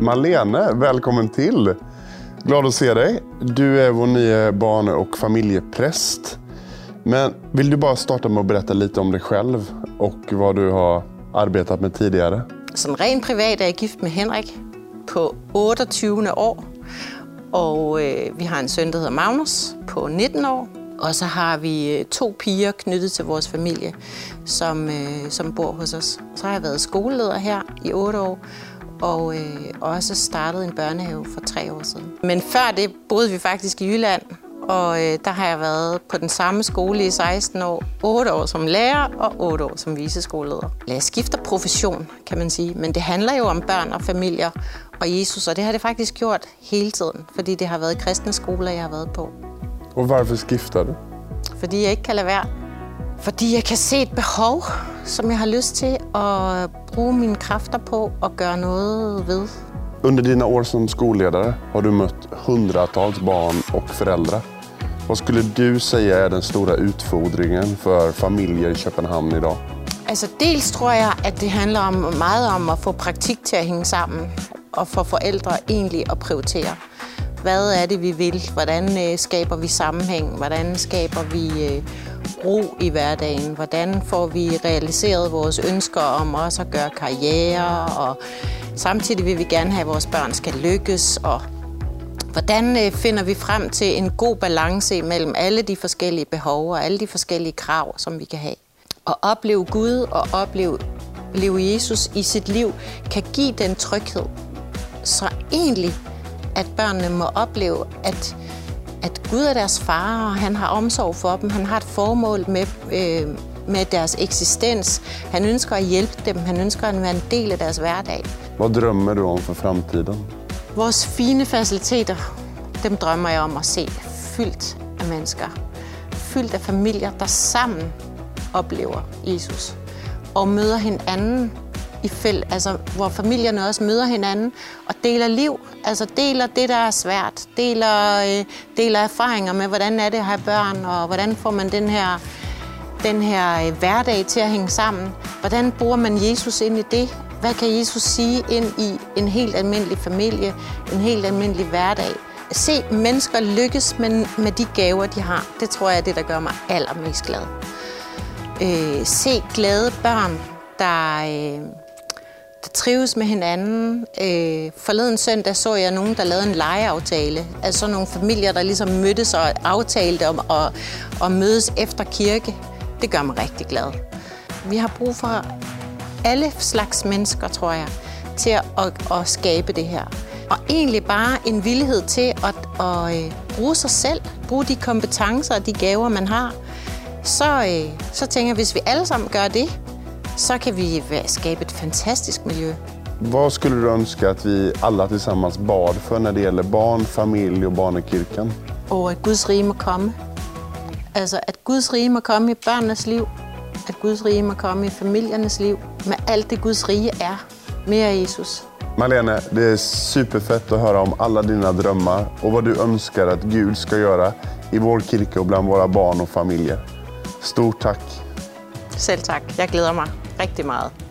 Malene, välkommen till! Glad att se dig. Du är vår nya barn och familjepräst. Men vill du bara starta med att berätta lite om dig själv och vad du har arbetat med tidigare? Som ren privat är jag gift med Henrik på 28. år. Och øh, vi har en son, som heter Magnus på 19 år. Og så har vi øh, to piger knyttet til vores familie, som, øh, som bor hos os. Så har jeg været skoleleder her i 8 år, og øh, også startet en børnehave for tre år siden. Men før det boede vi faktisk i Jylland, og øh, der har jeg været på den samme skole i 16 år. 8 år som lærer og 8 år som viseskoleleder. Jeg skifter profession, kan man sige, men det handler jo om børn og familier og Jesus, og det har det faktisk gjort hele tiden, fordi det har været kristne skoler, jeg har været på. Och varför skiftar du? Fordi jeg ikke kan lade være. Fordi jeg kan se et behov, som jeg har lyst til at bruge mine kræfter på og gøre noget ved. Under dina år som skolledare har du mött hundratals barn och föräldrar. Vad skulle du säga är den stora utfordringen för familjer i Köpenhamn idag? Altså dels tror jeg, at det handler om, meget om at få praktik til at hænge sammen, og for forældre egentlig at prioritere. Hvad er det, vi vil? Hvordan øh, skaber vi sammenhæng? Hvordan skaber vi øh, ro i hverdagen? Hvordan får vi realiseret vores ønsker om også at gøre karriere? Og samtidig vil vi gerne have, at vores børn skal lykkes. Og hvordan øh, finder vi frem til en god balance mellem alle de forskellige behov og alle de forskellige krav, som vi kan have? At opleve Gud og opleve leve Jesus i sit liv kan give den tryghed. Så egentlig, at børnene må opleve, at, at Gud er deres far, og han har omsorg for dem. Han har et formål med, øh, med deres eksistens. Han ønsker at hjælpe dem. Han ønsker at være en del af deres hverdag. Vad drömmer du om för framtiden? Vores fine faciliteter, dem drømmer jeg om at se fyldt af mennesker. Fyldt af familier, der sammen oplever Jesus. Og møder hinanden i fæld, altså hvor familierne også møder hinanden og deler liv, altså deler det, der er svært, deler, øh, deler erfaringer med, hvordan er det at have børn, og hvordan får man den her, den her øh, hverdag til at hænge sammen. Hvordan bruger man Jesus ind i det? Hvad kan Jesus sige ind i en helt almindelig familie, en helt almindelig hverdag? Se mennesker lykkes med, med de gaver, de har. Det tror jeg er det, der gør mig allermest glad. Øh, se glade børn, der, øh, der trives med hinanden. Øh, forleden søndag så jeg nogen, der lavede en legeaftale. Altså nogle familier, der ligesom mødtes og aftalte om at, at mødes efter kirke. Det gør mig rigtig glad. Vi har brug for alle slags mennesker, tror jeg, til at, at, at skabe det her. Og egentlig bare en villighed til at, at, at bruge sig selv, bruge de kompetencer og de gaver, man har. Så, øh, så tænker jeg, hvis vi alle sammen gør det, så kan vi skabe et fantastisk miljø. Vad skulle du önska att vi alla tillsammans bad för när det gäller barn, familj och barnekyrkan? Og at Guds rige må komme. Altså, at Guds rige må komme i børnenes liv. At Guds rige må komme i familiernes liv. Med alt det Guds rige er. Mere Jesus. Malene, det är superfett att höra om alla dina drömmar och vad du önskar att Gud ska göra i vår kyrka och bland våra barn och familjer. Stort tack! Selv tak. Jeg glæder mig rigtig meget.